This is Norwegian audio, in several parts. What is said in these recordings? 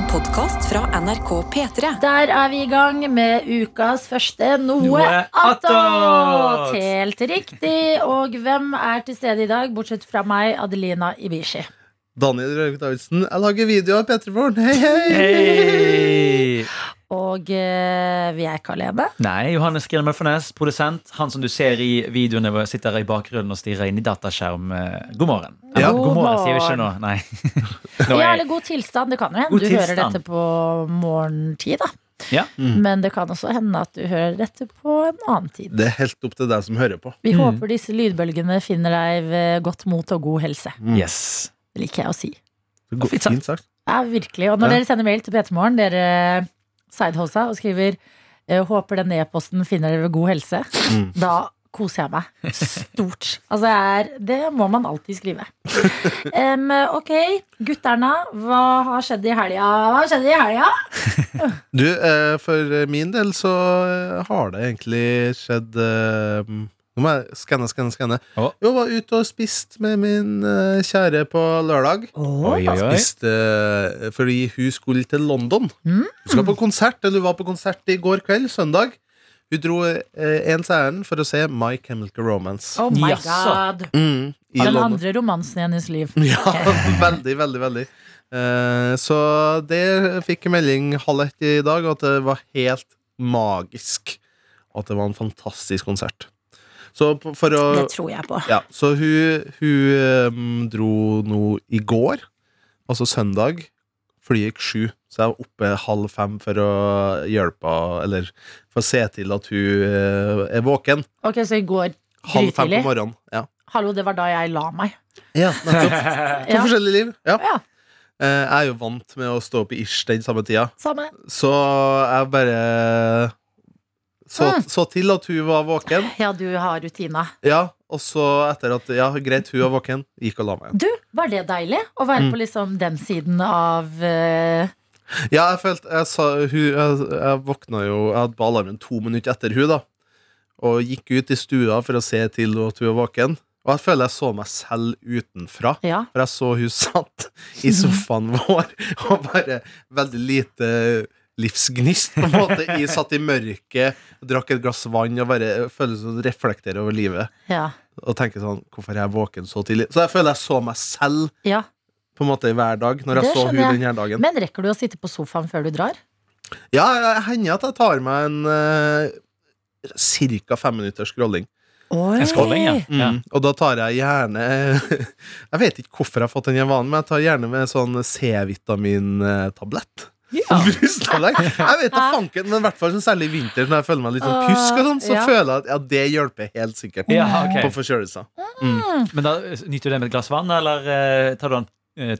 En podkast fra NRK P3. Der er vi i gang med ukas første Noe, Noe attåt! Helt riktig. Og hvem er til stede i dag, bortsett fra meg, Adelina Ibishi? Daniel Røvik Davidsen. Jeg lager video av P3 Morgen. Hei, hei! Hei! Og eh, vi er ikke alene. Nei, Johannes Grine Mølfernes, produsent. Han som du ser i videoene hvor jeg sitter i bakgrunnen og stirrer inn i dataskjerm. Eh, God morgen. Ja. God, morgen, sier vi ikke nå. Nei. nå Ja, er eller god tilstand. Det kan jo hende God du hører dette på morgentid, da. Ja. Men det kan også hende at du hører dette på en annen tid. Det er helt opp til deg som hører på. Vi Mm. håper disse lydbølgene finner deg ved godt mot og god helse. Yes. Det liker jeg å si. Det går, fint sagt. Ja, virkelig. Og når Ja. dere sender mail til P3morgen, dere sidehosa og skriver eh, 'Håper den e-posten finner dere ved god helse', Mm. da koser jeg meg stort. Altså, det, er, det må man alltid skrive. Um, ok, gutterna, hva har skjedd i helga? Hva har skjedd i helga? Du, eh, for min del så eh, har det egentlig skjedd eh, Nå må jeg skanne, skanne, skanne. Jeg var ute og spiste med min uh, kjære på lørdag. Oi, oi, oi. Spiste uh, fordi hun skulle til London. Mm. Hun skal på konsert, eller hun var på konsert i går kveld, søndag. Hun dro eh, ens ærend for å se My Chemical Romance. Oh my yes. god. Mm, i Den London. andre romansen i hennes liv. Ja, veldig, veldig, veldig. Eh, så det fikk jeg melding halv ett i dag, at det var helt magisk. At det var en fantastisk konsert. Så for å Det tror jeg på. Ja, så hun, hun dro nå i går, altså søndag. Flyet gikk sju, så jeg var oppe halv fem for å hjelpe Eller for å se til at hun eh, er våken. Ok, så i går Halv fem på grytidlig. morgenen. Ja, Hallo, det var da jeg la meg. ja nettopp. To Ja, forskjellige liv. Ja. Ja. Eh, Jeg er jo vant med å stå opp i ish den samme tida, samme. så jeg bare så, Mm. så til at hun var våken. Ja, du har rutina. Ja, og så etter at Ja, greit, hun var våken, gikk og la meg igjen. Du, var det deilig å være Mm. på liksom den siden av uh... Ja, jeg følte Jeg, sa, hun, jeg, jeg våkna jo Jeg hadde på alarmen to minutter etter hun da Og gikk ut i stua for å se til at hun var våken Og jeg føler jeg så meg selv utenfra Ja. For jeg så hun satt i sofaen vår Og bare veldig lite livsgnist på en måte I, Satt i mørket, drakk et glass vann Og bare føler som reflekterer over livet Ja. Og tenker sånn, hvorfor er jeg våken så tidlig? Så jeg føler jeg så meg selv ja. På en måte hver dag Når jeg Det så hun jeg. denne dagen Men rekker du å sitte på sofaen før du drar? Ja, det hender at jeg tar meg en uh, Cirka fem minutter scrolling Oi. En scrolling, ja. mm. ja. Og da tar jeg gjerne Jeg vet ikke hvorfor jeg har fått den vanen Men jeg tar gjerne med sånn C-vitamin-tablett Ja. Jeg vet da fanken Men i hvert fall sånn særlig i vinter Når jeg føler meg litt sånn pjusk og sånn Så Ja. føler jeg at ja, det hjelper helt sikkert Ja, okay. På forkjølelser Men da nyter du det med et glass vann, eller eh, tar du den eh,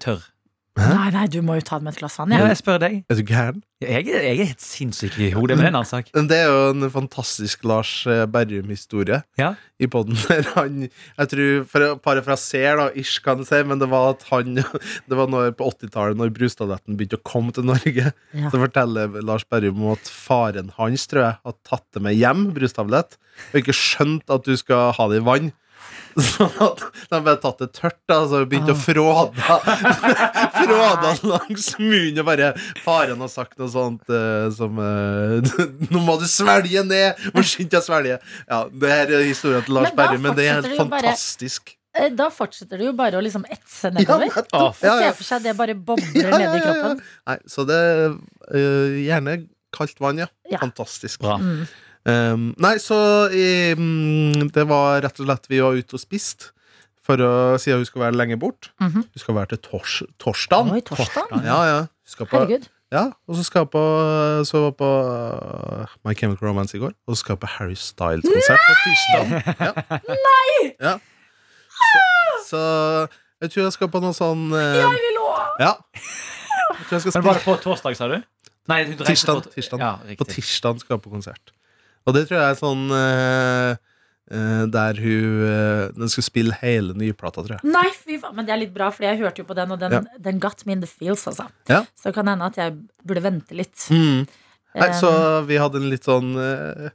tørr? Nei, nei, du må jo ta det med et glass vann. Ja, Ja. jeg spør deg. Er du gæren? Jeg, er- jeg er helt sinnssyk i hodet, men det er en annen sak. Men Det er jo en fantastisk Lars eh, Berrum-historie Ja. i podden der han Jeg tror, for å parafrasere, da, ish kan jeg si, men det var at han Det var når, på 80-tallet, når brustadletten begynte å komme til Norge, Ja. så forteller Lars Berrum om at faren hans, tror jeg, har tatt det med hjem, brustablett, og ikke skjønt at du skal ha det i vann. Sånn at de bare tatt det tørt, da, så begynte å fråda Fråda langs munnen, og bare Faren har sagt noe sånt uh, som uh, Nå må du svelge ned! Må skynde deg å svelge. Ja, det her er historien til Lars Men Berrum, men det er helt bare- fantastisk. Eh, Da fortsetter du jo bare å liksom etse Ja, nedover. nettopp. ah, Ja, ja. for seg det bare bobler Ja, ja, ned i ja, ja. kroppen. Nei, så det uh, Gjerne kaldt vann, ja. Ja. Fantastisk. Bra. Mm. Um, nei, så eh, mm, det var rett og slett vi var ute og spist. For å si at hun skal være lenge bort. Mhm. Hun skal være til tors torsdag. Oi, torsdag? Ja, ja. På, Herregud. ja, og så skal jeg på Så var på uh, My Chemical Romance i går. Og så skal jeg på Harry Styles-konsert på tirsdag. Ja. Nei! Ja. Så, så jeg tror jeg skal på noe sånn eh, Jeg vil òg! Ja. Jeg jeg Men var det på torsdag, sa du? Nei, du Tirsdag. på- tirsdag. Ja, På tirsdag skal jeg på konsert. Og det tror jeg er sånn eh, eh, Der hun eh, Den skal spille hele nyplata, tror jeg. Nei, fy faen. Men det er litt bra, for jeg hørte jo på den, og den, den got me in the feels, altså. Ja. Så det kan hende at jeg burde vente litt. Mm. Nei, så Um, vi hadde en litt sånn eh,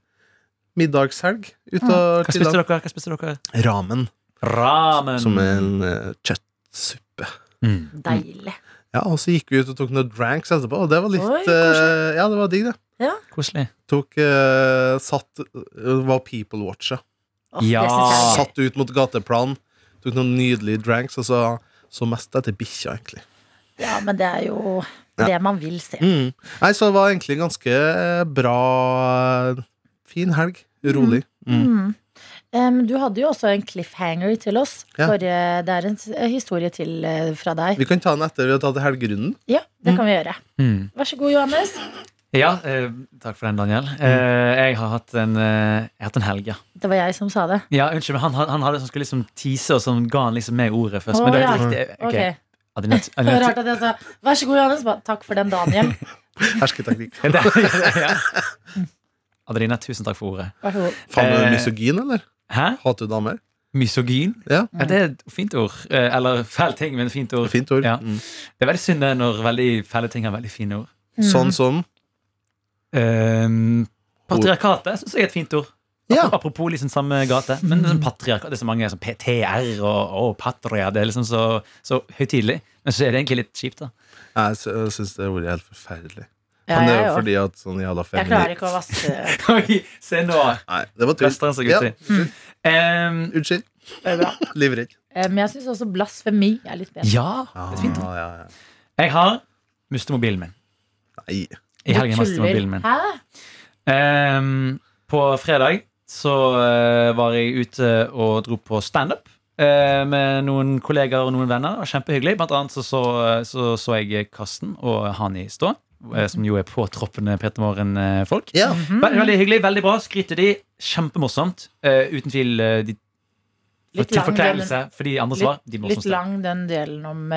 middagshelg ute og Hva spiste chilla. dere? Hva spiste dere? Ramen, Ramen. som er en eh, kjøttsuppe. Mm. Deilig. Ja, Og så gikk vi ut og tok noen dranks etterpå, og det var litt Oi, eh. Ja, det var digg, det. Koselig. Tok eh, Satt eh, Var people-watcha. Oh, Ja. Satt ut mot gateplan, tok noen nydelige dranks, og så så mest etter bikkja, egentlig. Ja, men det er jo Ja. det man vil se. Mm. Nei, så det var egentlig en ganske bra Fin helg. Rolig. Mm. Mm. Um, du hadde jo også en cliffhanger til oss. Ja. Forrige, det er en historie til uh, fra deg. Vi kan ta den etter vi har tatt helgerunden. Ja, det kan vi gjøre. Mm. Vær så god, Johannes. Ja, eh, takk for den, Daniel. Eh, jeg har hatt en, eh, jeg har hatt en helg, ja. Det var jeg som sa det. Ja, Unnskyld, men han, han, han hadde som skulle liksom tease, og så ga han liksom med ordet først. men det er ja. riktig. Ok. Ok. Adeline- Det var rart at jeg sa vær så god, Johannes. Bare, Takk for den, Daniel. Hersketeknikk. Ja. Adeline, tusen takk for ordet. Vær så god. Faen, er du Eh, misogyn, eller? Hæ? Hater du damer? Misogyn? Ja. Ja, det er et fint ord. Eh, Eller fæl ting, men fint ord. Fint ord. Ja. Mm. Det er veldig synd det når veldig fæle ting har veldig fine ord. Mm. Sånn som Um, patriarkatet syns jeg er et fint ord. Ja. Apropos liksom samme gate. Men det er, sånn det er så mange som PTR og, og patria. Det er liksom så, så høytidelig. Men så er det egentlig litt kjipt, da. Jeg sy- syns det ordet er helt forferdelig. Ja, Men det er jo fordi at sånn jævla Jeg klarer ikke å vaske Oi, se nå! Nei, det var tull. Vestlandsgutter. Um, Unnskyld. Livredd. Eh, Men jeg syns også blasfemi er litt bedre. ja, Ja, det er fint. ja, ja. Jeg har mistet mobilen min. Nei. I helgen mistet jeg mobilen min. Hæ? Um, på fredag så uh, var jeg ute og dro på standup uh, med noen kollegaer og noen venner. Det var kjempehyggelig. Blant annet så så, så, så jeg Karsten og Hani stå, eh, som jo er påtroppende Peter Morgen-folk. Ja. Veldig, veldig hyggelig, veldig bra. Skryter de. Kjempemorsomt. Eh, uten tvil uh, de, for, til forkleinelse for de andre svar. De Litt lang den delen om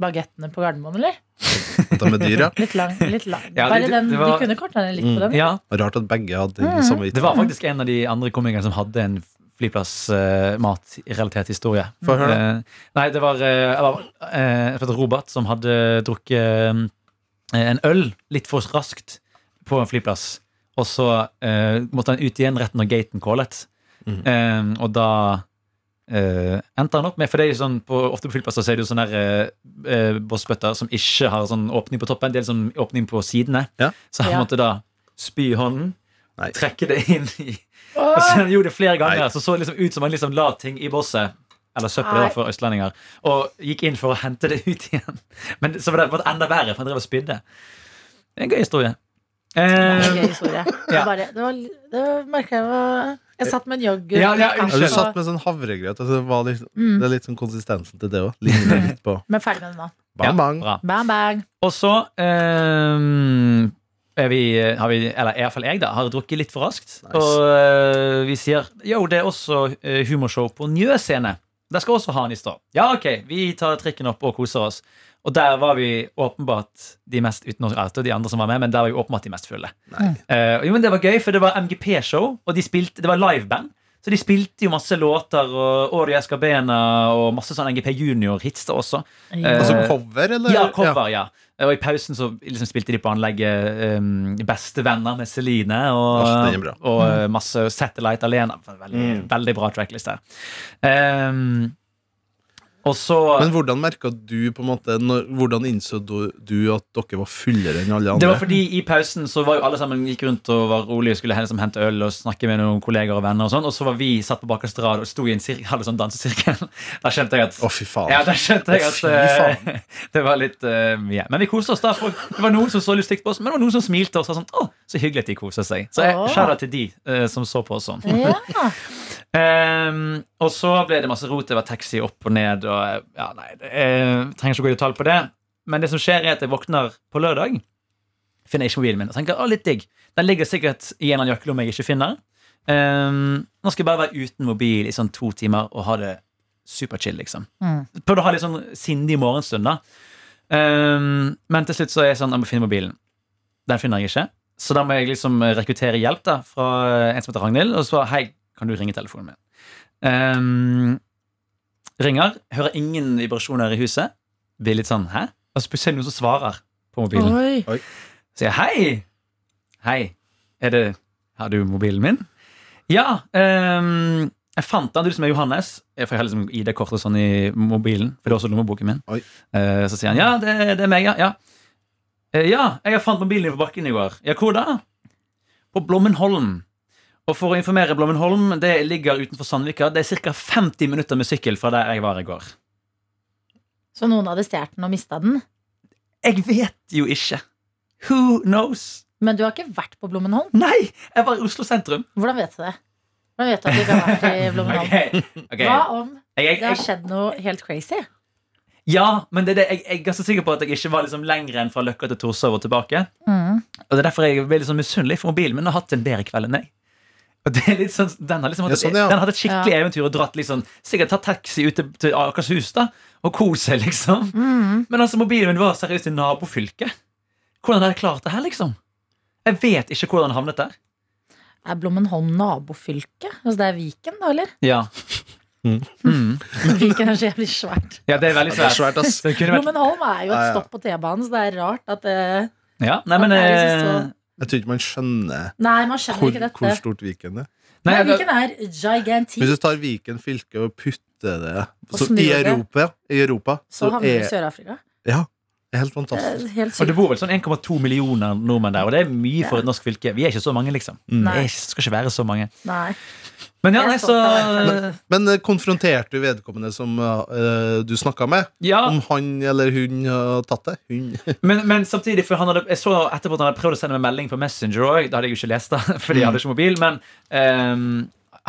bagettene på Gardermoen, eller? Dette med dyr, ja. Litt lang. Litt lang. Ja, Bare det- den, det var- De kunne korta ned litt på Mm. den. Ja, Rart at begge hadde mm. samme samme det var faktisk en av de andre komikerne som hadde en flyplassmatrelatert historie. Få høre, historie. Eh, nei, det var uh, uh, eh, Robert som hadde drukket eh, en øl litt for raskt på en flyplass. Og så eh, måtte han ut igjen rett når gaten callet. Mm. Eh, og da eh, endte han opp med For det er jo sånn på, ofte på flyplasser så er det jo sånne der, eh, bossbøtter som ikke har sånn åpning på toppen. Det er sånn åpning på sidene. Ja. Så han Ja. måtte da spy i hånden, Nei. trekke det inn i og så han gjorde det flere ganger, så så det liksom ut som han liksom la ting i bosset. Eller søppel for østlendinger. Og gikk inn for å hente det ut igjen. Men så var det var enda verre, for han drev og spydde. Det er en gøy historie. Det var en gøy historie. Det, bare, det, var, det merka jeg var Jeg satt med en yoghurt. Ja, ja, Ja, du satt med sånn havregrøt. Altså, det, var litt, Mm. det er litt sånn konsistensen til det òg. Ligner litt på Men ferdig med det nå. bang, bang. Ja, Bang, bang. Og så um, er vi, har vi, eller i hvert fall jeg, da, har drukket litt for raskt. Nice. Og uh, vi sier jo, det er også eh, humorshow på Njø scene. Der skal også ha han i stå. Ja, ok, vi tar trikken opp og koser oss. Og der var vi åpenbart de mest uten oss, altså de andre som var med, men der var vi åpenbart de mest fulle. Eh, jo, men Det var gøy, for det var MGP-show, og de spilte, det var liveband. Så de spilte jo masse låter, og Ori Escabena og masse sånn NGP Junior-hits også. Ja. Altså cover, eller? Ja, cover, ja. Og i pausen så liksom spilte de på anlegget um, Bestevenner med Celine og, og uh, masse Satellite Alena. Veldig, Mm. veldig bra tracklist der. Um, så Men hvordan merka du på en måte når, Hvordan innså du, du at dere var fullere enn alle Det var fordi i pausen så var jo alle sammen gikk rundt og var rolige og skulle liksom hente øl og snakke med noen kolleger og venner. Og sånn Og så var vi satt på bakerste rad og sto i en sir hadde sånn dansesirkel. Da skjønte jeg at Å, fy faen. Ja, da skjønte jeg at eh, det var litt uh, mye. Men vi koste oss. da Det var noen som så litt stygt på oss, men det var noen som smilte og sa sånn Å, så hyggelig at de koser seg. Så jeg skjærer til de uh, som så på oss sånn. Ja. Ehm, og så ble det masse rot. Det var taxi opp og ned. Og, ja, nei, det, jeg trenger ikke å gå i detalj på det. Men det som skjer, er at jeg våkner på lørdag, finner ikke mobilen min og tenker å, litt digg. Den ligger sikkert i en eller annen jakkelomme jeg ikke finner. Um, nå skal jeg bare være uten mobil i sånn to timer og ha det superchill, liksom. Mm. Prøvde å ha litt sånn sindig morgenstund, da. Um, men til slutt så er jeg sånn Jeg må finne mobilen. Den finner jeg ikke. Så da må jeg liksom rekruttere hjelp da fra en som heter Ragnhild, og så hei, kan du ringe telefonen min? Um, ringer, hører ingen vibrasjoner i huset. Blir litt sånn hæ? Og så plutselig er det noen som svarer på mobilen. Oi. Oi. Sier hei! Hei, er det Har du mobilen min? Ja. Um, Jeg fant den, du som er Johannes. For jeg har liksom ID-kortet sånn i mobilen. For det er også lommeboken min. Oi. Eh, så sier han ja, det, det er meg, ja. Ja. Uh, ja, jeg har fant mobilen din på bakken i går. Ja, hvor da? På Blommenholm. Og for å informere Blommenholm, det ligger utenfor Sandvika. Det er ca. 50 minutter med sykkel fra der jeg var i går. Så noen hadde stjålet den og mista den. Jeg vet jo ikke. Who knows? Men du har ikke vært på Blommenholm? Nei! Jeg var i Oslo sentrum. Hvordan vet du det? Hvordan vet du at du ikke har vært i Blommenholm? okay, okay. Hva om Jeg, jeg, det har skjedd noe helt crazy? ja, men det er det, jeg, jeg er ganske sikker på at jeg ikke var liksom lenger enn fra Løkka til Torshov og tilbake. Mm. Og det er derfor jeg ble liksom misunnelig, for mobilen min har hatt en bedre kveld enn meg. Og det er litt sånn, Den har liksom Ja, sånn, ja. den hatt et skikkelig eventyr og dratt liksom, sikkert tatt taxi ut til, til Akershus da, og kost seg, liksom. Mm. Men altså, mobilen min var seriøst i nabofylket. Hvordan har jeg klart det her, liksom? Jeg vet ikke hvordan den havnet der. Er Blommenholm nabofylke? Altså det er Viken, da, eller? Ja. Mm. Mm. Viken er så jævlig svært. ja, det er veldig er svært. svært, ass. Så det kunne vært, Blommenholm er jo et Ja, ja. stopp på T-banen, så det er rart at det ja, nei, men at det er eh, liksom så- Jeg tror ikke man skjønner Nei, man skjønner hvor, ikke dette. hvor stort Viken er. nei, Nei, Viken er gigantic. Hvis du tar Viken fylke og putter det Og så, i det. Europa, i Europa Så så havner du i Sør-Afrika. Ja, det er helt fantastisk. Det helt Og det bor vel sånn 1,2 millioner nordmenn der, og det er mye for et norsk fylke. Vi er ikke så mange, liksom. Mm. Det Nei. skal ikke være så mange. Nei. Men ja, nei, så Men men konfronterte du vedkommende som uh, du snakka med? Ja, Om han eller hun har tatt det? Hun. men, men samtidig, for han hadde, jeg så etterpå at han hadde prøvd å sende meg melding på Messenger òg. Det hadde jeg jo ikke lest, da, fordi jeg hadde ikke mobil. Men um,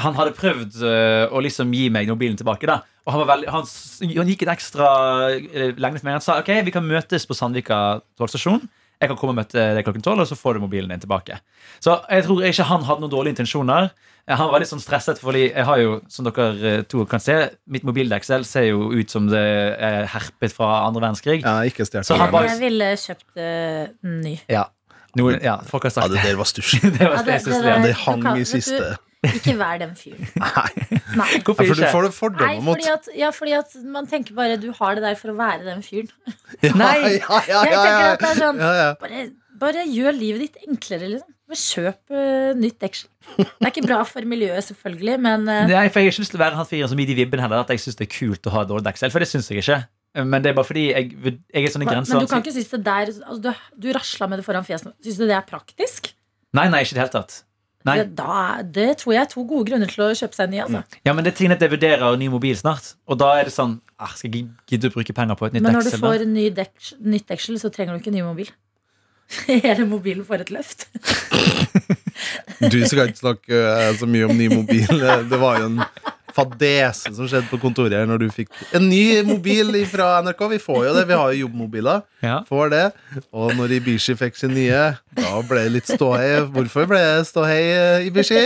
han hadde prøvd uh, å liksom gi meg mobilen tilbake. da Og han, var veldig, han, han gikk en ekstra lengde til meg. Han sa ok, vi kan møtes på Sandvika togstasjon. Jeg kan komme og møte deg klokken tolv, og så får du mobilen din tilbake. Så jeg tror ikke han hadde noen dårlige intensjoner. Han var litt sånn stresset, fordi jeg har jo, som dere eh, to kan se, mitt mobildeksel ser jo ut som det er herpet fra andre verdenskrig. Ja, ikke. Så han bare- Jeg ville kjøpt uh, ny. Ja, Noen, ja folk har Ja, sagt det der var stusslig. det var Ja, det- det, jeg det det. Det hang kan- i siste. Ikke vær den fyren. Nei. Nei. Ja, Hvorfor for du ikke? får det Nei, fordi at, ja, fordi at man tenker bare du har det der for å være den fyren. Ja, Nei. ja, ja, Jeg ja, tenker at det er sånn ja, ja. Bare, bare gjør livet ditt enklere, liksom. Kjøp uh, nytt deksel. Det er ikke bra for miljøet, selvfølgelig, men eh, Nei, for Jeg har ikke lyst til å være han fyren som gir de vibben heller. At jeg syns det er kult å ha dårlig deksel. For det syns jeg ikke. Men det er bare fordi jeg, jeg er sånn i men grensa. du kan ikke synes det der altså, Du, du rasla med det foran fjeset. Syns du det er praktisk? Nei, nei, ikke i det hele tatt. Det, da, det tror jeg er to gode grunner til å kjøpe seg en ny. Altså. Ja, men det er ting at jeg vurderer ny mobil snart. Og da er det sånn ah, Skal jeg gidde å bruke penger på et nytt deksel? Men når du får ny deks, nytt deksel, så trenger du ikke ny mobil. Hele mobilen får et løft. Du skal ikke snakke eh, så mye om ny mobil. Det var jo en fadese som skjedde på kontoret her når du fikk en ny mobil fra NRK. Vi får jo det, vi har jo jobbmobiler. Ja. Får det. Og når Ibishi fikk sin nye, da ble det litt ståhei. Hvorfor ble det ståhei, eh, Ibishi?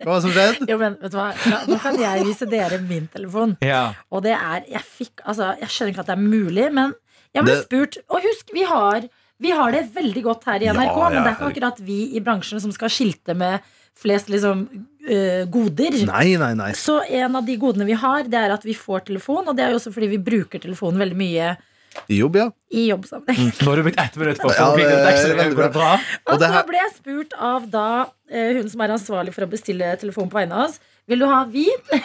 Hva var det som skjedde? Jo, men vet du hva? Nå kan jeg vise dere min telefon. Ja. Og det er Jeg fikk Altså, jeg skjønner ikke at det er mulig, men jeg ble Det- spurt Og husk, vi har, vi har det veldig godt her i NRK, Ja, men det er ikke akkurat vi i bransjen som skal skilte med flest liksom øh, goder. Nei, nei, nei. Så en av de godene vi har, det er at vi får telefon, og det er jo også fordi vi bruker telefonen veldig mye I Jobb, ja. i jobbsammenheng. Nå har du brukt ett minutt på å få Ja, det er det bra? Og det så ble jeg spurt av da eh, hun som er ansvarlig for å bestille telefon på vegne av oss. Vil du ha hvit?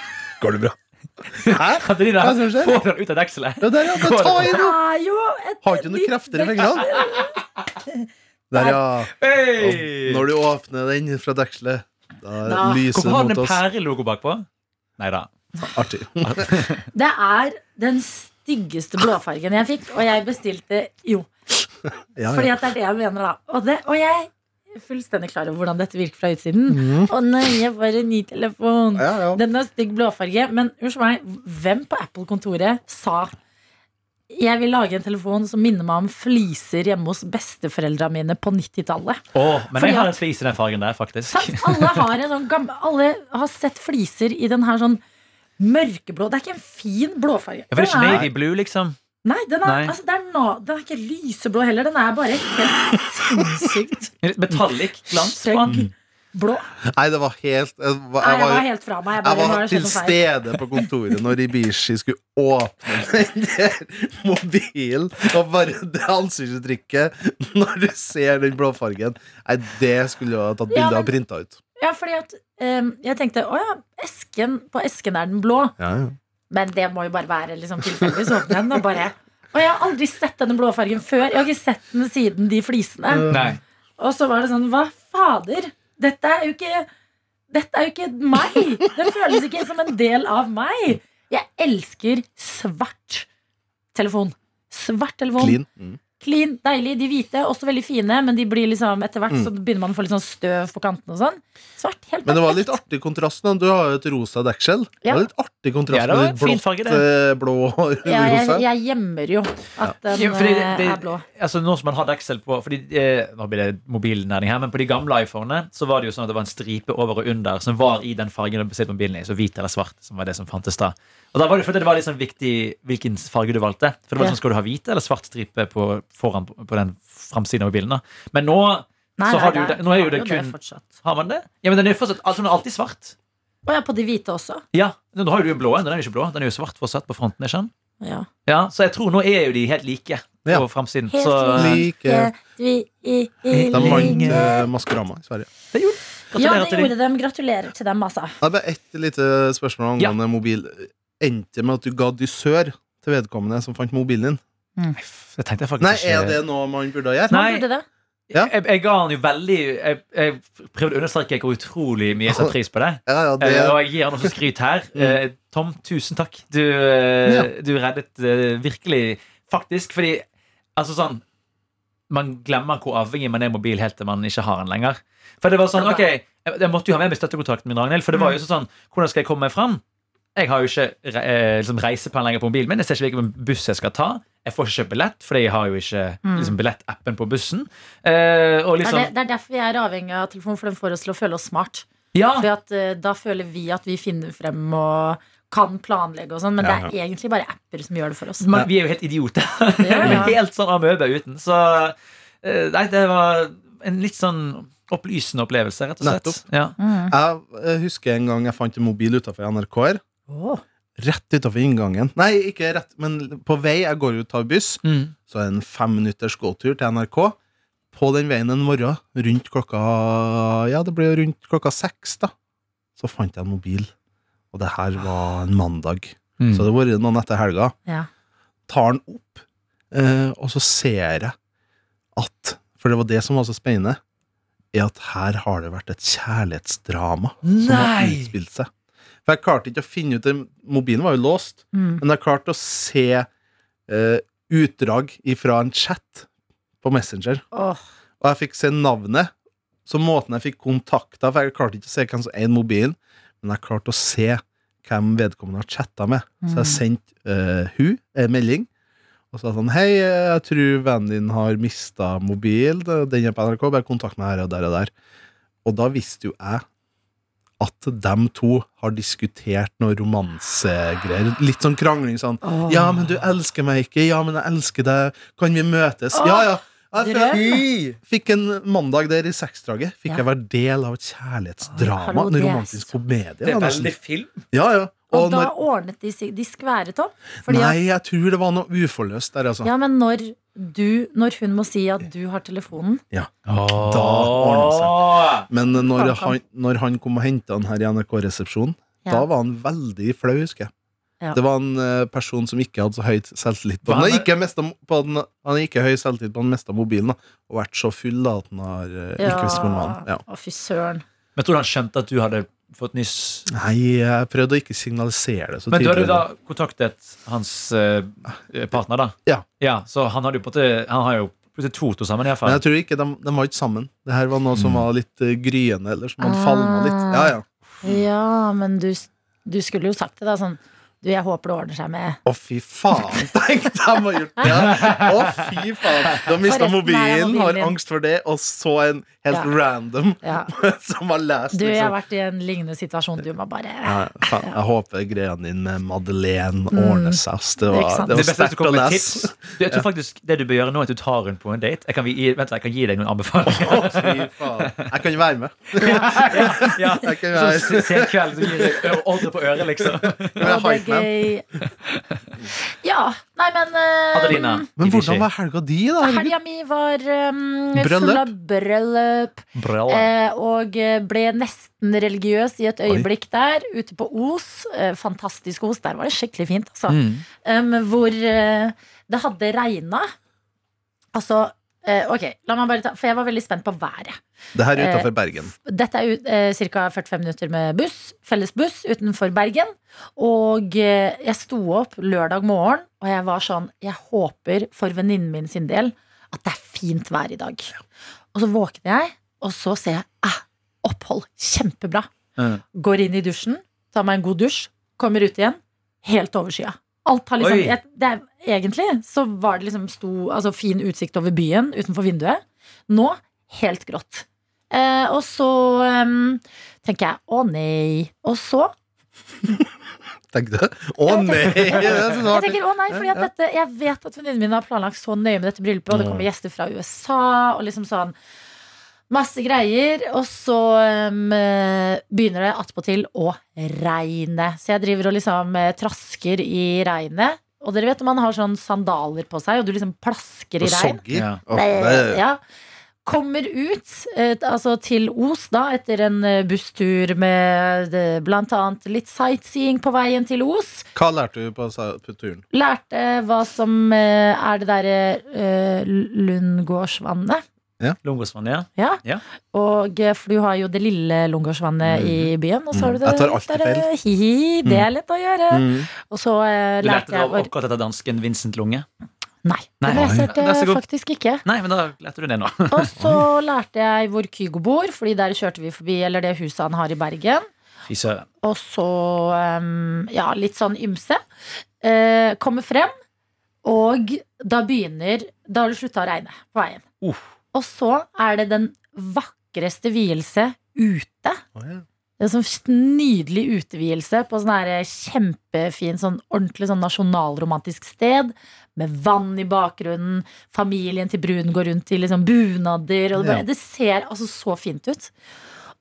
Går det bra? Hæ? De Hva det som skjer? Få den ut av dekselet. Ja, der, ja. Det Ta i er jo et Har ikke noe nytt krefter i fingrene. Der, ja. Og Hey! når du åpner den fra dekselet, da Da. lyser Hvorfor det har mot den en oss. pærelogo bakpå? Nei da. Artig. Det er den styggeste blåfargen jeg fikk, og jeg bestilte jo. Ja, Fordi ja. at det er det jeg mener, da. Og, det, og jeg er fullstendig klar over hvordan dette virker fra utsiden. Mhm. Å nei, jeg får en ny telefon. Ja, ja. Den har stygg blåfarge. Men unnskyld meg, hvem på Apple-kontoret sa jeg vil lage en telefon som minner meg om fliser hjemme hos besteforeldra mine på 90-tallet. Oh, men Fordi jeg har en flis i den fargen der, faktisk. Sant? Alle har en sånn gammel Alle har sett fliser i den her sånn mørkeblå. Det er ikke en fin blåfarge. Ja, for det er ikke er- navy blue, liksom. Nei, den er, Nei. Altså, det er no, den er ikke lyseblå heller. Den er bare helt sinnssykt Metallic glans på den. blå. Nei, det var helt Jeg var, Nei, jeg jeg var var, helt fra meg. Jeg, jeg bare, jeg var til stede på kontoret når Ibishi skulle åpne den der mobilen, og bare det ansiktsuttrykket når du ser den blåfargen Nei, det skulle du ha tatt bilde av og printa ut. Ja, fordi at um, jeg tenkte å ja, esken, på esken er den blå. Ja, ja. Men det må jo bare være liksom, tilfeldig. Så åpner jeg den og bare Og jeg har aldri sett denne blåfargen før. Jeg har ikke sett den siden de flisene. Nei. Og så var det sånn, hva fader? Dette er jo ikke Dette er jo ikke meg! Den føles ikke som en del av meg. Jeg elsker svart telefon. Svart telefon. Clean. Mm. Clean, deilig. De hvite, også veldig fine, men de blir liksom etter hvert så begynner man å få litt sånn støv på kantene og sånn. Svart, helt perfekt. Men det var litt artig kontrast. Du har jo et rosa dekkskjell. Det var litt artig kontrast Ja, med fin farge, blått, eh, blå og Ja, jeg, rosa. jeg gjemmer jo at den Ja, fordi det- eh, det- er blå. Altså Nå som man har deksel på Fordi eh, Nå blir det mobilnæring her Men på de gamle iPhonene Så var det jo sånn at det var en stripe over og under Som var i den fargen du bestilte mobilen i Så hvit eller svart Som var det som fantes da Og da var det fordi det var litt sånn viktig Hvilken farge du valgte For det var sånn Skal du ha hvite eller svart stripe på, foran på, på den framsiden av mobilen da Men nå Nei, Så nei, har du nei, det- nå er jo det kun- det Har man det? Ja, men den er fortsatt Altså den er alltid svart Å ja, på de hvite også. Ja Nå har jo du en blå en Den er jo ikke blå Den er jo svart fortsatt på fronten ikke sant? Ja. Ja Så jeg tror nå er jo de helt like På Ja. framsiden Helt Så Like. Vi i, i, De vant eh, Maskorama i Sverige. det gjorde Ja, det gjorde dem. Gratulerer til dem, altså. Det er bare ett lite spørsmål Ja. mobil. Endte med at du ga dysør til vedkommende som fant mobilen din? Det tenkte jeg faktisk Nei, ikke er det noe man burde gjøre? Nei. Burde det. Ja. Jeg, jeg ga han jo veldig jeg, jeg prøvde å understreke hvor utrolig mye jeg setter pris på det. Ja, ja, det, er... og jeg gir han også skryt her. Mm. Tom, tusen takk. Du, eh, Ja. du reddet eh, virkelig Faktisk, fordi Altså sånn Man glemmer hvor avhengig man er mobil helt til man ikke har den lenger. For det var sånn, ok Jeg, måtte jo ha med meg støttekontakten min, Ragnhild. For det var jo sånn Hvordan skal jeg komme meg fram? Jeg har jo ikke liksom, eh, lenger på mobilen min. Jeg ser ikke hvilken buss jeg skal ta. Jeg får ikke kjøpt billett, for jeg har jo ikke liksom, billettappen på bussen. Eh, og Det, liksom, er det, det er derfor vi er avhengig av telefonen, for den får oss til å føle oss smart. ja, For at, eh, da føler vi at vi finner frem og kan planlegge og sånn, men Ja, det er egentlig bare apper som gjør det for oss. Men vi er jo helt idioter. Ja, Vi ja. helt sånn amøbe uten. Så eh, nei, det var en litt sånn opplysende opplevelse, rett og slett. Nettopp. Ja. Mm. Jeg eh, husker en gang jeg fant en mobil utafor NRK her. Åh. Rett utafor inngangen. Nei, ikke rett, men på vei. Jeg går ut av buss, Mm. så er det en femminutters gåtur til NRK. På den veien en morgen, rundt klokka Ja, det ble rundt klokka seks, da. Så fant jeg en mobil. Og det her var en mandag. Mm. Så det har vært noen etter helga. Ja. tar den opp, eh, og så ser jeg at For det var det som var så spennende, er at her har det vært et kjærlighetsdrama som har utspilt seg. For jeg klarte ikke å finne ut Mobilen var jo låst, Mm. men jeg klarte å se eh, utdrag fra en chat på Messenger. Oh. Og jeg fikk se navnet, så måten jeg fikk kontakta For jeg klarte ikke å se hvem som eide mobilen, men jeg klarte å se hvem vedkommende har chatta med. Så jeg sendte eh, hun en melding og sa sånn Hei, jeg tror vennen din har mista mobil. Den er på NRK. Bare kontakt meg her og der og der. Og da visste jo jeg at dem to har diskutert noe romansegreier. Litt sånn krangling sånn. oh. Ja, men du elsker meg ikke. Ja, men jeg elsker deg. Kan vi møtes? Oh. ja, ja. Jeg fikk, en mandag der i seksdraget. Fikk Ja. jeg være del av et kjærlighetsdrama. Hallo, en romantisk komedie. Det er veldig film. Ja, ja. Og, Og da når, ordnet de seg De skværet opp. Fordi nei, jeg tror det var noe uforløst der, altså. ja, men når du Når hun må si at du har telefonen Ja. Da ordner Men når Kan- kan. han, når han kom og henta han her i NRK-resepsjonen, Ja. da var han veldig flau, husker jeg. Ja. Det var en eh, person som ikke hadde så høyt selvtillit. På den. Han, har ikke den, han ikke høy selvtillit på den meste mobilen, da, og vært så full da, at han har eh, ikke visst hvor den var. Ja. Fy søren. Men tror du han skjønte at du hadde fått nyss. Nei, jeg prøvde å ikke signalisere det så Men du hadde jo da kontaktet hans eh, partner, da? Ja. ja. Så han hadde jo på måte Han har jo plutselig to to sammen, Men jeg tror ikke, de, de var ikke sammen. Det her var noe som Mm. var litt uh, gryende, eller som hadde falma litt. Ja, ja. Ja, men du, du skulle jo sagt det, da. Sånn Du, jeg håper det ordner seg med Å, fy faen! Tenk de ha gjort det! Å, fy faen! Du har mista mobilen, mobilen har angst for det, og så en helt Ja. random Ja. som har lest Du, jeg har liksom. vært i en lignende situasjon. Du må bare ja, faen, jeg håper greia din med Madeleine ordner seg. Det var, det var er sterkt å kommer lese. Du, jeg tror faktisk Det du bør gjøre nå, er at du tar henne på en date. Jeg kan, vent, jeg kan gi deg noen anbefalinger. Å, fy faen. Jeg kan jo være med. ja, Jeg kan Så være se- se en kveld, så gir jeg ordre på øret, liksom. Men jeg Hype Ja, nei, men eh, Adelina. Men hvordan var helga di, da? Helga mi var um, full av bryllup. Eh, og eh, ble nesten religiøs i et øyeblikk der, ute på Os. Eh, fantastisk Os. Der var det skikkelig fint, altså. Mm. Um, hvor uh, det hadde regna. Altså eh, Ok, la meg bare ta For jeg var veldig spent på været. Det her er utenfor utafor Bergen. Dette er uh, ca. 45 minutter med buss, felles buss utenfor Bergen. Og eh, jeg sto opp lørdag morgen, og jeg var sånn Jeg håper for venninnen min sin del at det er fint vær i dag. Og så våkner jeg, og så ser jeg ah, opphold. Kjempebra. Går inn i dusjen, tar meg en god dusj, kommer ut igjen. Helt overskya. Alt har liksom jeg, det er, Egentlig så var det liksom sto, altså, fin utsikt over byen utenfor vinduet. Nå helt grått. Eh, og så um, tenker jeg å nei. Og så Tenkte du? Å nei! jeg er tenker, å nei, fordi at dette, jeg vet at venninnene min har planlagt så nøye med dette bryllupet, og det kommer gjester fra USA, og liksom sånn Masse greier. Og så um, begynner det attpåtil å regne. Så jeg driver og liksom eh, trasker i regnet. Og dere vet når man har sånn sandaler på seg, og du liksom plasker i Og regn. soggy. Ja. Åh, det- Ja. Kommer ut et, altså til Os da etter en eh, busstur med eh, blant annet litt sightseeing på veien til Os. Hva lærte du på, på turen? Lærte hva som er det derre uh, Lundgårdsvannet. Ja. Ja. Ja. Og eh, for du har jo det lille Lungårdsvannet i byen, og så har du det Jeg tar alltid der, eh, hi-hi, det er lett å gjøre. Mm. Og så uh, lærte lærte jeg Du lærte akkurat etter dansken Vincent Lunge? Nei, Nei. det lærte jeg faktisk ikke. Nei, men da lærte du det nå. Og så lærte jeg hvor Kygo bor, Fordi der kjørte vi forbi Eller det huset han har i Bergen. Fy søren. Og så um, ja, litt sånn ymse. Uh, kommer frem, og da begynner Da har det slutta å regne på veien. Uff. Og så er det den vakreste vielse ute. Oh, ja. Det er sånn nydelig utevielse på sånn her kjempefin, sånn ordentlig sånn nasjonalromantisk sted. Med vann i bakgrunnen. Familien til bruden går rundt i liksom bunader. Og det, bare, Ja. det ser altså så fint ut.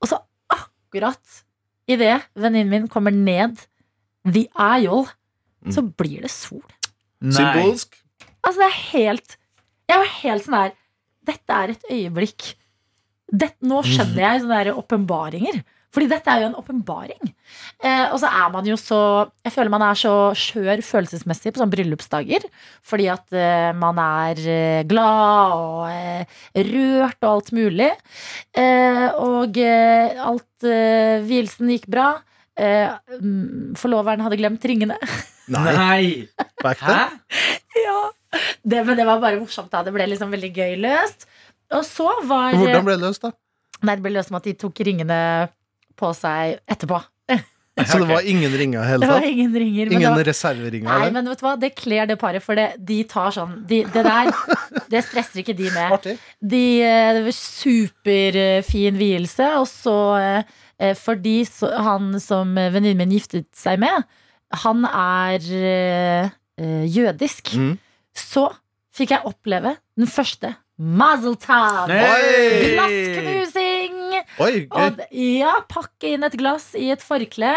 Og så akkurat idet venninnen min kommer ned the aisle, så blir det sol. Symbolsk. Altså, det er helt Jeg var helt sånn her Dette er et øyeblikk. Det, nå skjønner jeg sånne åpenbaringer. Fordi dette er jo en åpenbaring. Eh, og så er man jo så Jeg føler man er så skjør følelsesmessig på sånne bryllupsdager. Fordi at eh, man er eh, glad og eh, rørt og alt mulig. Eh, og eh, alt eh, Vielsen gikk bra. Eh, mm, forloveren hadde glemt ringene. Nei. Hæ? Ja, det, men det var bare morsomt da Det ble liksom veldig gøy løst Og så var Hvordan ble det løst, da? Nei, det ble løst med at de tok ringene på seg etterpå Så det var ingen ringer i Det hele var tatt? ingen ringer Ingen var, reserveringer? Nei, men vet du hva, det kler det paret For det, de tar sånn de, Det der, det stresser ikke de med Artig. de, eh, Det var superfin vielse Og så eh, Fordi så, han som venninnen min giftet seg med Han er eh, eh, jødisk Mm. Så fikk jeg oppleve den første Mazel tov Nei! Glassknusing Oi. Og ja, pakke inn et glass i et forkle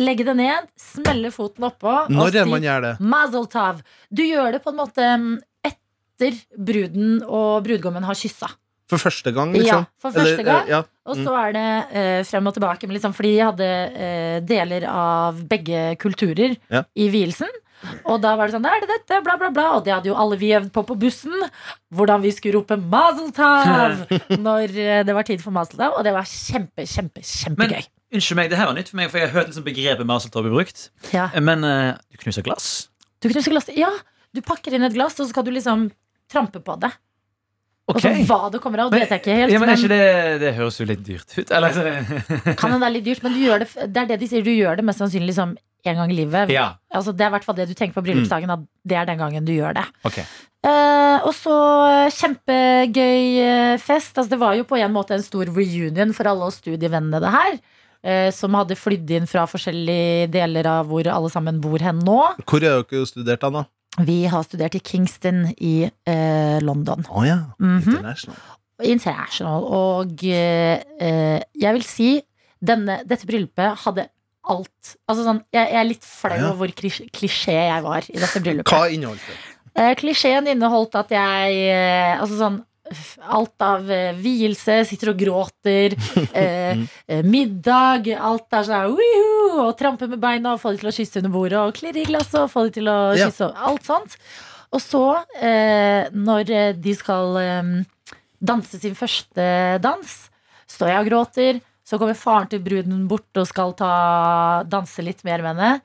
Legge det ned Smelle foten oppå Når og si man gjør det? Mazel tov Du gjør det på en måte mm, Etter bruden og brudgommen har kyssa For første gang, liksom? Ja, for første Eller, gang ja. mm. Og så er det eh, frem og tilbake liksom, Fordi de hadde eh, deler av begge kulturer Ja. I vielsen Og da var det sånn, er det dette, bla bla bla Og det hadde jo alle vi øvd på på bussen Hvordan vi skulle rope Mazel tov Når eh, det var tid for Mazel tov Og det var kjempe, kjempe, Men unnskyld meg, det her var nytt for meg, for jeg har hørt liksom begrepet Marseltorp bli brukt. ja. Eh, Men uh, du knuser glass? Du knuser glass Ja, du pakker inn et glass Og så skal du liksom trampe på det Og Ok. så hva det kommer av, det vet jeg ikke helt Ja, men men- ikke det, det høres jo litt dyrt ut. Eller, Kan hende det er litt dyrt, men du gjør det, det er det de sier. Du gjør det mest sannsynlig liksom en gang i livet. ja, Altså, det er i hvert fall det du tenker på bryllupsdagen. At det er den gangen du gjør det. Okay. Eh, og så eh, kjempegøy eh, fest. Altså, det var jo på en måte en stor reunion for alle oss studievennene det her. eh, som hadde flydd inn fra forskjellige deler av hvor alle sammen bor hen nå. Hvor er dere studert da? Vi har studert i Kingston i eh, London. Å ja. Mhm. International. International. Og eh, jeg vil si denne, dette bryllupet hadde alt. Altså sånn, jeg, jeg er litt flau Ja. over hvor klisj- klisjé jeg var i dette bryllupet. Hva inneholdt det? Eh, Klisjeen inneholdt at jeg eh, Altså sånn Alt av eh, vielse, sitter og gråter, eh, eh, middag, alt er sånn «Wihu!» og trampe med beina og få de til å kysse under bordet, og klirre i glasset og få de til å Ja. kysse, og alt sånt. Og så, eh, når eh, de skal eh, danse sin første dans, står jeg og gråter. Så kommer faren til bruden bort og skal ta, danse litt mer med henne.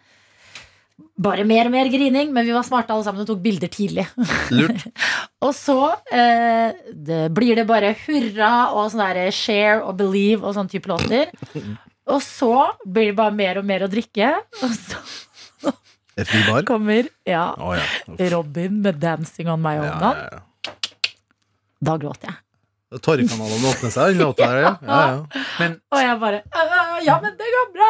Bare mer og mer grining, men vi var smarte alle sammen og tok bilder tidlig. Lurt. Og så eh, det blir det bare hurra og sånn der share og believe og sånn type låter. Og så blir det bare mer og mer å drikke, og så Er kommer ja, oh, ja. Robin med 'Dancing on My Own'. Ja, ja, ja. Da gråter jeg. Torrekanalene åpner seg, den låta der, ja. ja, ja. Men, Og jeg bare «Øh, Ja, men det går bra!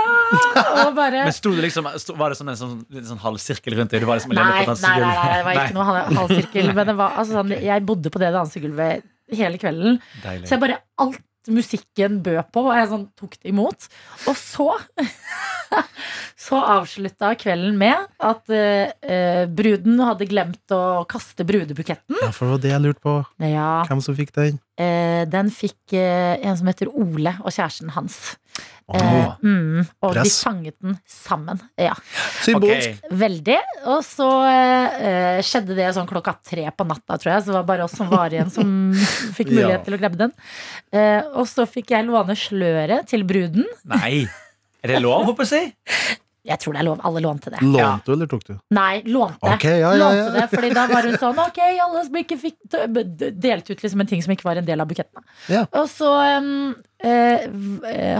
Og bare men sto det liksom, sto, var det sånn en sånn, sånn halv sirkel rundt deg? Du var liksom Nei, nei, nei, nei, det var ikke noe halv sirkel. Men det var, altså, sånn, jeg bodde på det dansegulvet hele kvelden. Deilig. Så jeg bare alt musikken bød på, og jeg sånn tok det imot. Og så Så avslutta kvelden med at eh, eh, bruden hadde glemt å kaste brudebuketten. ja, for det var det jeg lurte på. Ja, Hvem som fikk den? eh, den fikk eh, en som heter Ole, og kjæresten hans. Eh, mm, og de fanget den sammen. Ja. Symbolsk. Okay. Veldig. Og så eh, skjedde det sånn klokka tre på natta, tror jeg. Så det var bare oss som var igjen, som fikk mulighet Ja. til å grabbe den. Eh, og så fikk jeg låne sløret til bruden. Nei. Er det lov, håper jeg å si? Jeg tror det er lov. Alle lånte det. Lånte du, eller tok du? Nei, lånte. Ok, ja, ja, ja. Lånte det, fordi da var hun sånn Ok, alle som ikke fikk Delte ut liksom en ting som ikke var en del av bukettene. Ja. Og så um, eh,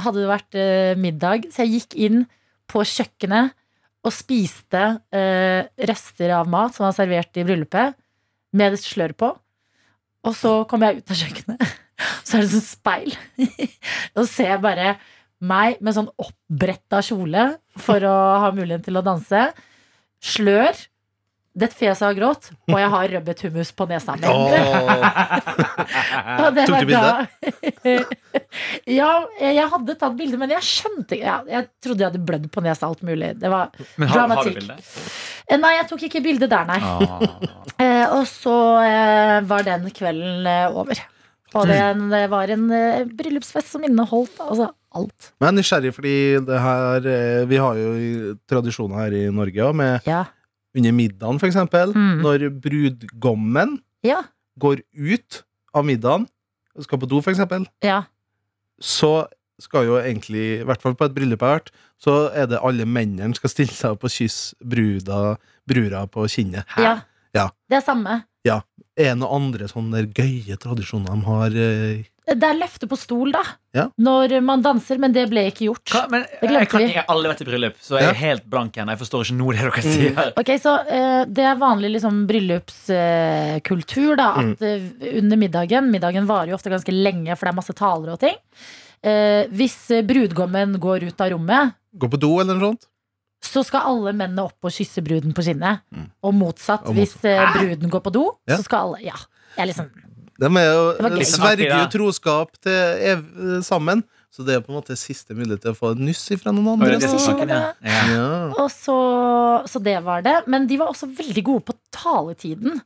hadde det vært eh, middag, så jeg gikk inn på kjøkkenet og spiste eh, rester av mat som var servert i bryllupet, med et slør på. Og så kom jeg ut av kjøkkenet, så er det sånn speil. og ser bare meg med sånn oppbretta kjole for å ha muligheten til å danse. Slør. Det fjeset har grått, og jeg har rødbethummus på nesa mi. Og Tok du bilde? ja, jeg hadde tatt bilde, men jeg skjønte ja, Jeg trodde jeg hadde blødd på nesa alt mulig. Det var Men har, har du Dramatikk. bilde? Eh, Nei, jeg tok ikke bilde der, nei. Ah. Eh, og så eh, var den kvelden eh, over. Og det, det var en eh, bryllupsfest som inneholdt altså alt. Men jeg er nysgjerrig, fordi det her eh, Vi har jo tradisjoner her i Norge òg, med Ja. under middagen, for eksempel. Mm. Når brudgommen Ja. går ut av middagen, og skal på do, for eksempel, ja. så skal jo egentlig, i hvert fall på et bryllup jeg har vært, så er det alle mennene skal stille seg opp og kysse bruda, brura på kinnet. ja. Ja. Det er samme. Er det noen andre sånne gøye tradisjoner de har? eh, Det er løfte på stol, da. Ja. Når man danser, men det ble ikke gjort. Hva, men, Det glemte jeg, kan, vi. jeg har aldri vært i bryllup, så jeg er helt blank igjen. Jeg forstår ikke noe av det dere sier. Ok, så uh, Det er vanlig liksom, bryllupskultur. da Mm. At eh, under middagen Middagen varer jo ofte ganske lenge, for det er masse taler og ting. Eh, hvis brudgommen går ut av rommet, Går på do, eller noe sånt? så skal alle mennene opp og kysse bruden på kinnet. Mm. Og motsatt. Og Hvis eh, bruden går på do, Ja. så skal alle Ja. Jeg er liksom De er jo, sverger jo troskap til ev sammen, så det er på en måte siste mulighet til å få et nyss fra noen andre. det er det ja. ja. Ja. Og så, så det var det. Men de var også veldig gode på taletiden.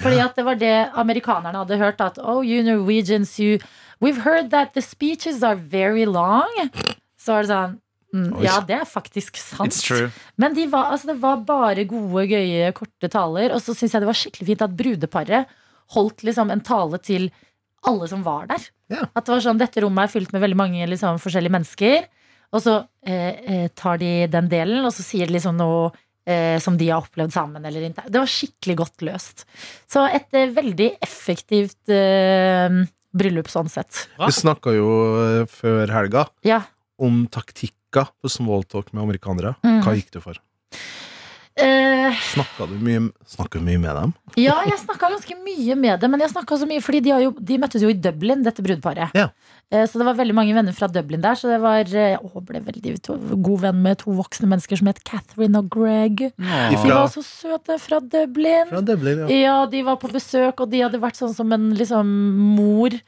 Fordi at det var det amerikanerne hadde hørt. At oh, you Norwegians, you We've heard that the speeches are very long. Så var det sånn mm, Ja, det er faktisk sant. Men de var, altså, det var bare gode, gøye, korte taler. Og så syns jeg det var skikkelig fint at brudeparet holdt liksom en tale til alle som var der. Ja. At det var sånn, Dette rommet er fylt med veldig mange liksom, forskjellige mennesker. Og så eh, eh, tar de den delen, og så sier de liksom noe eh, som de har opplevd sammen. Eller ikke. Det var skikkelig godt løst. Så et eh, veldig effektivt eh, bryllup sånn sett. Vi snakka jo eh, før helga Ja. om taktikker på smalltalk med amerikanere. Mm. Hva gikk du for? Eh, Snakka du mye, snakket du mye med dem? Ja, jeg snakka ganske mye med dem, men jeg så mye fordi de, har jo, de møttes jo i Dublin, dette brudeparet. Ja. Eh, Så det var veldig mange venner fra Dublin der, så det var jeg ble veldig to, god venn med to voksne mennesker som het Catherine og Greg. De var så søte fra Dublin. Fra Dublin, ja. Ja, de var på besøk, og de hadde vært sånn som en liksom mor eh,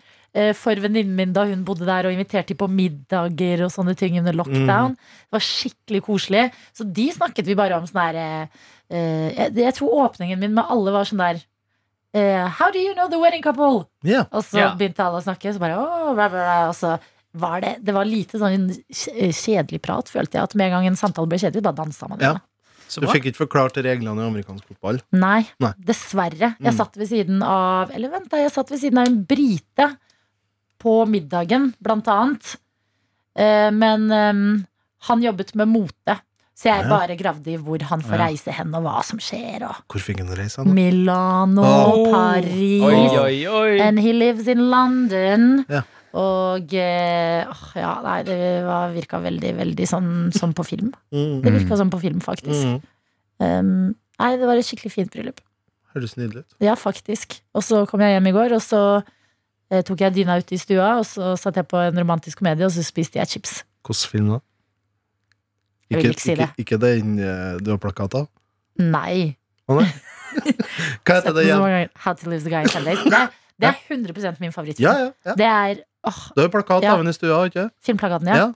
for venninnen min da hun bodde der, og inviterte de på middager og sånne ting under lockdown. Det var skikkelig koselig. Så de snakket vi bare om sånn der eh, eh, jeg, jeg tror åpningen min med alle var sånn der eh, How do you know the wedding couple? Yeah. Og så yeah. begynte alle å snakke, så bare oh, blah, blah, blah, Og så var det Det var lite sånn kjedelig prat, følte jeg. At med en gang en samtale ble kjedelig, bare dansa man. Ja. Så Du fikk ikke forklart reglene i amerikansk fotball. Nei, Nei. dessverre. Jeg Mm. satt ved siden av Eller vent, da. Jeg satt ved siden av en brite på middagen, blant annet. Eh, men eh, han jobbet med mote. Så jeg bare gravde i hvor han får reise hen, og hva som skjer. Og Hvor fikk han reise hen? Milano, oh. Paris Oi, oi, oi. And he lives in London. Ja. Og eh, åh, ja, nei, det var, virka veldig, veldig sånn som på film. Mm. Det virka som på film, faktisk. Mm. Um, nei, det var et skikkelig fint bryllup. Høres nydelig ut. Ja, faktisk. Og så kom jeg hjem i går, og så tok jeg dyna ut i stua, og så satt jeg på en romantisk komedie, og så spiste jeg chips. Hvilken film da? Jeg vil ikke si det. Ikke, ikke den eh, du har plakat av? Nei. Å nei? Hva heter det igjen? How to lose the Guy in Ten Days. Det er, det er 100 min favorittfilm. Ja, ja, ja. Det er åh, Du har jo plakat Ja. av den i stua, ikke? filmplakaten, ja. Ja.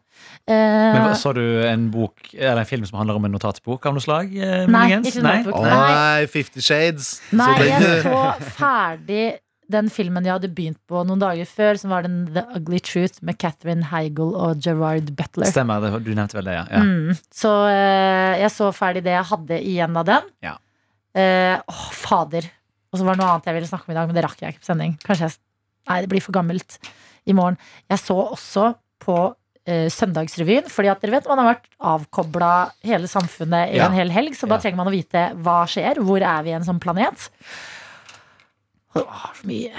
Eh, Men hva- Så du en bok Eller en film som handler om en notatbok av noe slag? eh, Nei, ikke Nei? Nei. nei, Fifty Shades. Nei, Så den- jeg så ferdig den filmen jeg hadde begynt på noen dager før, som var den The Ugly Truth med Catherine Heigl og Gerard Butler. Stemmer, det, du nevnte vel det, ja. ja. Mm. Så eh, jeg så ferdig det jeg hadde igjen av den. Ja. Eh, åh, fader. Og så var det noe annet jeg ville snakke om i dag, men det rakk jeg ikke på sending. Kanskje jeg Nei, det blir for gammelt i morgen. Jeg så også på eh, Søndagsrevyen, fordi at dere vet man har vært avkobla hele samfunnet i Ja. en hel helg, så da trenger man å vite hva skjer, hvor er vi i en sånn planet. Det var så mye,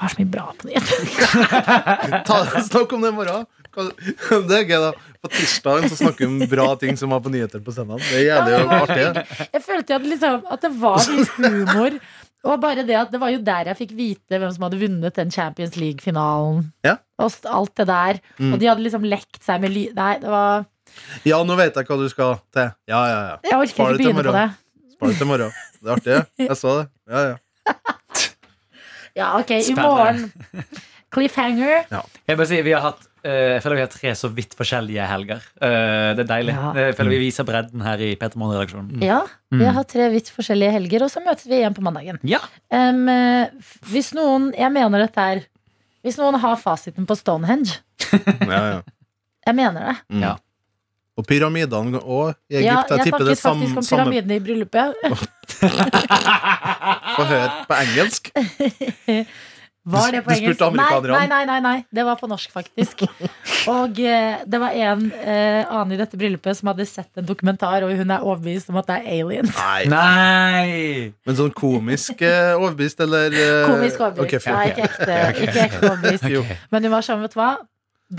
var så mye bra på nyhetene. Snakk om det i morgen. Det er gøy, da. På tirsdagen så snakker vi om bra ting som var på nyheter på søndag. Det er jævlig artig. Jeg følte at, liksom, at det var litt humor. Og bare det at det var jo der jeg fikk vite hvem som hadde vunnet den Champions League-finalen. Ja. Og alt det der. Mm. Og de hadde liksom lekt seg med ly... Nei, det var Ja, nå vet jeg hva du skal til. Ja, ja, ja. Jeg orker Spar ikke begynne på det. Spar det til morgen. Det er artig. Jeg så det. Ja, ja. Ja, ok, i Spennende. morgen. Cliffhanger. Jeg, bare sier, vi har hatt, eh, jeg føler vi har tre så vidt forskjellige helger. Eh, det er deilig. Ja. Jeg føler Vi viser bredden her i Peter Morgen-redaksjonen. Ja, vi Mm. har hatt tre vidt forskjellige helger, og så møtes vi igjen på mandagen. Ja. Eh, hvis noen Jeg mener dette er Hvis noen har fasiten på Stonehenge ja, ja. Jeg mener det. Mm. Ja. Og pyramidene òg i Ja, Egypt. jeg jeg tipper det snakket samme. faktisk om samme pyramidene i bryllupet. Få høre på engelsk. Var det på du spurte engelsk? Amerikanerne. nei, nei, nei, nei. Det var på norsk, faktisk. Og eh, det var en eh, annen i dette bryllupet som hadde sett en dokumentar, og hun er overbevist om at det er aliens. Nei. Nei! Men sånn komisk eh, overbevist, eller eh, Komisk overbevist. Okay, fint. Nei, ikke ekte, ikke ekte overbevist. Okay. Men hun var sånn, vet du hva?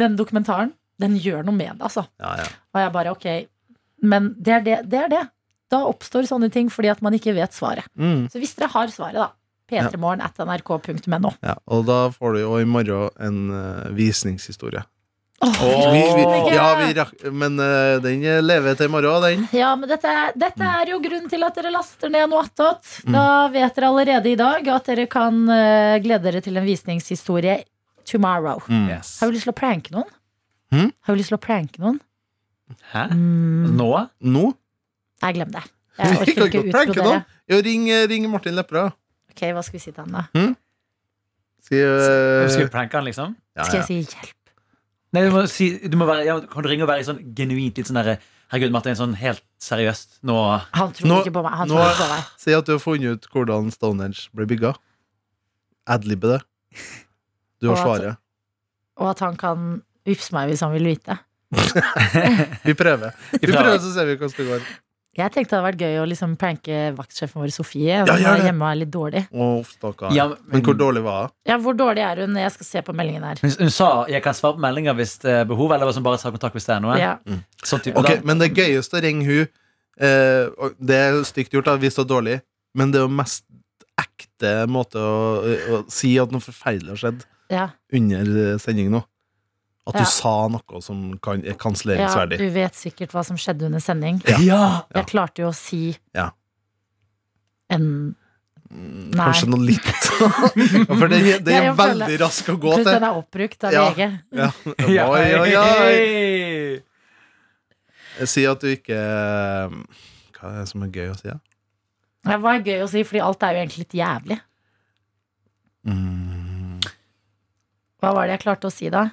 Den dokumentaren, den gjør noe med det, altså. Ja, ja. Og jeg bare, ok. Men det er det. det er det. Da oppstår sånne ting fordi at man ikke vet svaret. Mm. Så hvis dere har svaret, da. p3morgen at nrk.no. ja. Og da får du jo i morgen en uh, visningshistorie. Åh, Vi, vi, ja, vi men uh, den lever til i morgen, den. Ja, men dette dette er jo grunnen til at dere laster ned noe attåt. Mm. Da vet dere allerede i dag at dere kan uh, glede dere til en visningshistorie tomorrow. Mm. Yes. Har du lyst til å pranke noen? Hm? Har du lyst til å pranke noen? Hæ? Mm. Nå? Nå? Nei, glem det. Jeg orker ikke ikke pranke utbrodere. noen. Jo, ring, eh, ring Martin Lepperød. Ok, hva skal vi si til han, da? Si uh... Skal vi pranke han, liksom? ja, Skal jeg si hjelp? Nei, du må si, du må være, ja, kan du ringe og være sånn genuint litt sånn derre Herregud, Martin, sånn helt seriøst. Nå Han tror Nå- ikke på meg. Han nå- på meg. Si at du har funnet ut hvordan Stonehenge ble bygga. Adlibbe det. Du har Og at- svaret. Og at han kan vippse meg hvis han vil vite. Vi prøver. Vi prøver. så ser vi hvordan det går. Jeg tenkte det hadde vært gøy å liksom pranke vaktsjefen vår Sofie. Ja, ja, er hjemme er litt dårlig. Oh. Ja, Men hvor dårlig var hun? Ja, Hvor dårlig er hun? Jeg skal se på meldingen her. Hun, hun sa jeg kan svare på meldinger hvis det er behov, eller som bare ta kontakt hvis det er noe. Ja. Sånn type, Ok, Men det gøyeste å ringe hun eh, Det er stygt gjort da, hvis det er dårlig, men det er jo mest ekte måte å, å si at noe forferdelig har skjedd Ja. under sending nå. At Ja. du sa noe som kan, er ja, du vet sikkert hva som skjedde under sending. Ja. Ja. Ja. Jeg klarte jo å si Ja. en Nei. Kanskje noe litt. For det, det er veldig rask å gå Pluss til. den er oppbrukt av Ja. VG. Ja. Ja, Oi, oi, oi. Jeg sier at du ikke Hva er det som er gøy å si? da? Det var gøy å si, fordi alt er jo egentlig litt jævlig. Mm. Hva var det jeg klarte å si da?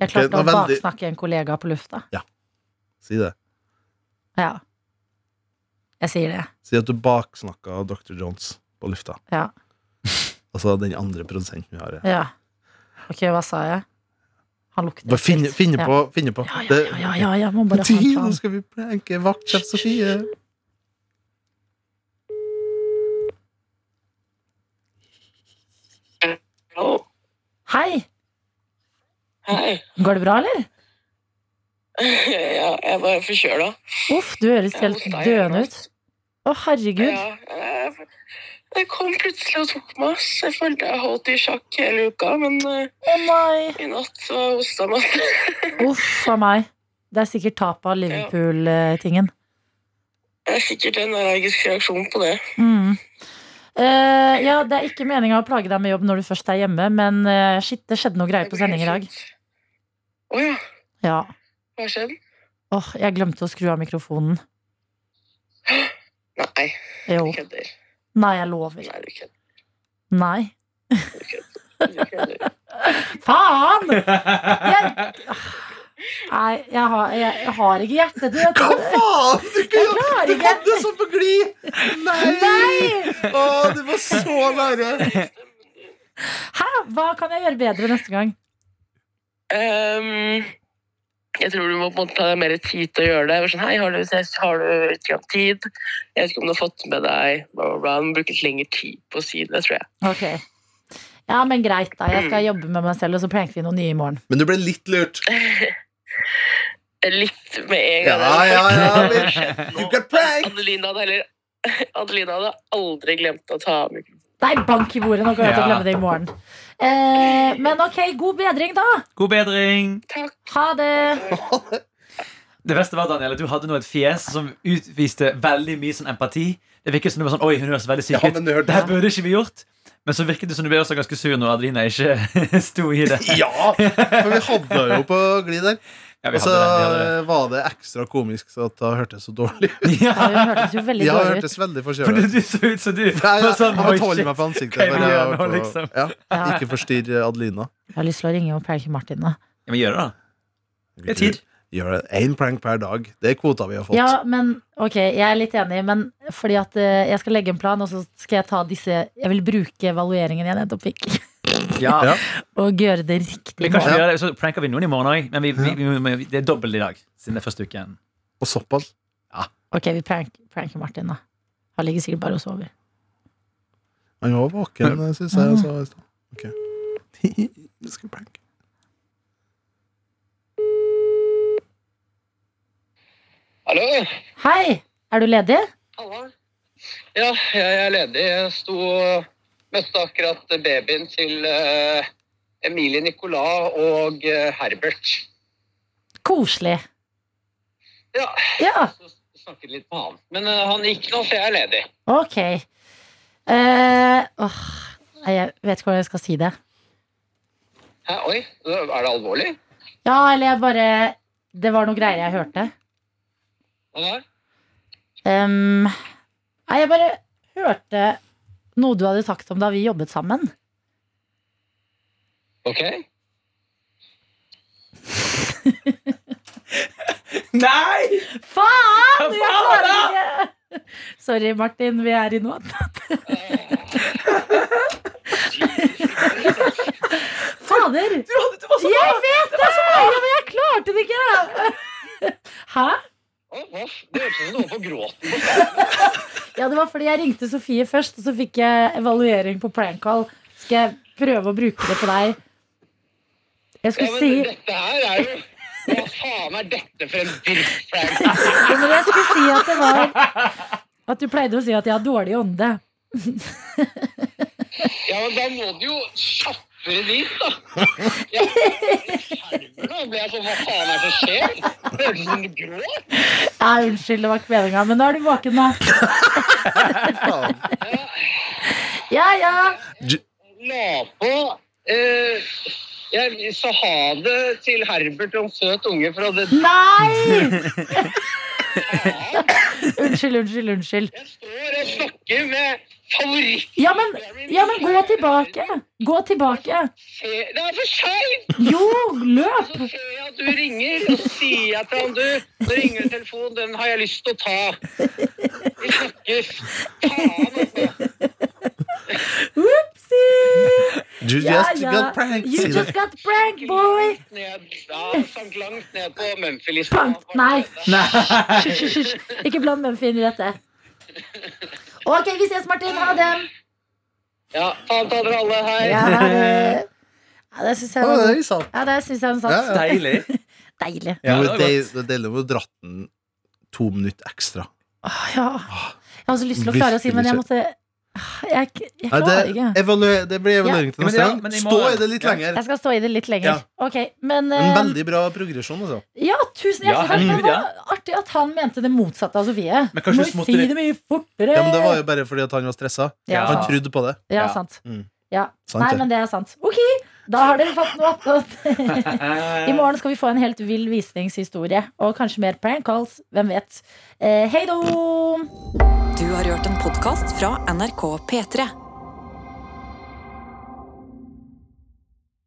Jeg klarte okay, å veldig- baksnakke en kollega på lufta. Ja. Si det. Ja. Jeg sier det. Si at du baksnakka Dr. Jones på lufta. Ja. Altså den andre produsenten vi har. ja. ja. Ok, hva sa jeg? Han lukter Bare finne, finne Ja. på, finne på. Ja, ja, ja, ja, ja, må bare ha en plan. nå skal vi pranke vaktsjef Sofie. Hei! Hei. Går det bra, eller? Ja, jeg bare forkjøla. Uff, du høres helt døende ut. Å, herregud. Ja, jeg, det kom plutselig og tok meg. ass. Jeg følte jeg holdt i sjakk hele uka, men oh, i natt så hosta masse. Uff a meg. Det er sikkert tapet av Liverpool-tingen. Det er sikkert en allergisk reaksjon på det. Mm. Eh, ja, det er ikke meninga å plage deg med jobb når du først er hjemme, men eh, shit, det skjedde noe greier på sending i dag. Å ja. Ja. Hva skjedde? Åh, jeg glemte å skru av mikrofonen. Nei, Jo. du kødder. Nei, jeg lover. Nei, du kødder. Nei. Du kødder. Faen! Jeg, nei, jeg har, jeg, jeg har ikke hjerte til Hva faen? Du, kunne, du hadde sånn på glid! Nei! Nei! Å, du var så nære. Hæ? Hva kan jeg gjøre bedre neste gang? Ehm, jeg tror du må på en måte ta deg mer tid til å gjøre det. Sånn, Hei, har du, har du tid? Jeg vet ikke om du har fått med deg bla, bla, bla. Du bruker bruke litt lengre tid på å si det, tror jeg. Okay. Ja, men greit, da. Jeg skal jobbe med meg selv, og så pranker vi noe nye i morgen. Men du ble litt lurt. Litt med en gang. ja, ja. ja You got pranked! Adeline hadde heller Adelina hadde aldri glemt å ta av mikrofonen. Nei, bank i bordet! Nå kommer jeg til å glemme det i morgen. Eh, men ok, god bedring, da. God bedring. Takk. Ha det. Det beste var Daniel, at du hadde nå et fjes som utviste veldig mye sånn empati. Det virket som du var sånn Oi, hun høres veldig syk ut. Ja, Det her burde ikke vi gjort. Men så virket det som du ble også ganske sur når Adelina ikke sto i det. Ja, for vi hadde jo på glid der. Ja, Og så var det ekstra komisk så at det hørtes så dårlig ut. Ja, det hørtes jo veldig Ja, det dårlig ut. hørtes veldig forkjøla du, ut. du så ut som du ja, sånn, jeg måtte holde meg på ansiktet. Er For jeg, nå, liksom? ja, Ja. ikke forstyrr Adelina. Jeg har lyst til å ringe og pranke Martin. Da. Ja, men gjør det, da. Det er tid. Gjør det. Én prank per dag. Det er kvota vi har fått. Ja, men ok, jeg er litt enig, men fordi at eh, jeg skal legge en plan, og så skal jeg ta disse Jeg vil bruke evalueringen jeg nettopp fikk, Ja. Ja. og gjøre det Vi riktig. kan ikke gjøre det, Så pranker vi noen i morgen òg, men vi, vi, vi, vi, det er dobbelt i dag. Siden det er første uken. Og såpass. Ok, vi prank, pranker Martin, da. Han ligger sikkert bare og sover. Han var våken, syns jeg. Så, i ok. Vi skal prank. Hallo? Hei! Er du ledig? Hallo? Ja, jeg er ledig. Jeg sto og møtte akkurat babyen til eh, Emilie Nicolas og eh, Herbert. Koselig. Ja, Ja, så snakket litt med han. Men eh, han gikk nå, så jeg er ledig. ok. Uh, oh, jeg vet ikke hvordan jeg skal si det. Hæ, oi, er det alvorlig? Ja, eller jeg bare Det var noen greier jeg hørte. Hva da? Um, nei, jeg bare hørte noe du hadde sagt om da vi jobbet sammen. Ok. Nei! Faen! Jeg klarer ikke! Sorry, Martin. Vi er i noe annet. Fader! Du, hadde, du var så Jeg vet det! Så ja, men jeg klarte det ikke! Hæ? Å, hva? Det hørtes ut som noen på gråten. Ja, det var fordi jeg ringte Sofie først, og så fikk jeg evaluering på prank call. Skal jeg prøve å bruke det på deg? Jeg Ja, skulle men si dette her er jo Hva faen er dette for en drittprank? Ja, men jeg skulle si at det var At du pleide å si at jeg har dårlig ånde. Ja, men da må du jo kjappe dit, da. Ja, skjermer nå ble jeg sånn, hva faen er det som skjer? Høres ut som du gråter. Ja, unnskyld, det var ikke meninga, men nå er du våken, da. Ja, ja. La på eh, Jeg sa ha det til Herbert og en søt unge fra det Nei! Unnskyld, unnskyld, unnskyld. Jeg står og snakker med favoritt... Ja, men, ja, men gå tilbake. Gå tilbake. Det er for seint! Jo, løp. Så ser jeg at du ringer, og så sier jeg til han du, nå ringer en telefon, den har jeg lyst til å ta. Vi snakkes. Faen, altså. Upsi! You just ja. got pranked. You just got pranked, boy. Ja, sank langt ned på Mumphy-lista. Nei. Ikke bland Mumphy inn i dette. Ok, vi ses, Martin. Ha det. Ja, faen ta dere alle. Hei. Ja, ha det. Ja, det syns jeg var det. Ja, det syns jeg var Ja, ja. Deilig. Deilig. Ja, det det, det er deilig å dratt den to minutter ekstra. Ah, ja. Jeg har så lyst til å klare å si, men jeg måtte Jeg, jeg klarer det, ikke. evaluer, det blir evaluering til Ja, neste gang. Stå i det litt Ja. lenger. Jeg skal stå i det litt lenger. Ja. Ok, men En eh, veldig bra progresjon, altså. Ja, tusen hjertelig takk. herregud, Det var artig at han mente det motsatte av Sofie. Men kanskje Må si det mye fortere. Ja, men Det var jo bare fordi at han var stressa. Ja, Han trodde på det. Ja, Ja. sant. Mm. Ja. Nei, men det er sant. Ok, da har dere fått noe attåt. I morgen skal vi få en helt vill visningshistorie. Og kanskje mer prank calls. Hvem vet. Eh, hei då! Du har hørt en podkast fra NRK P3.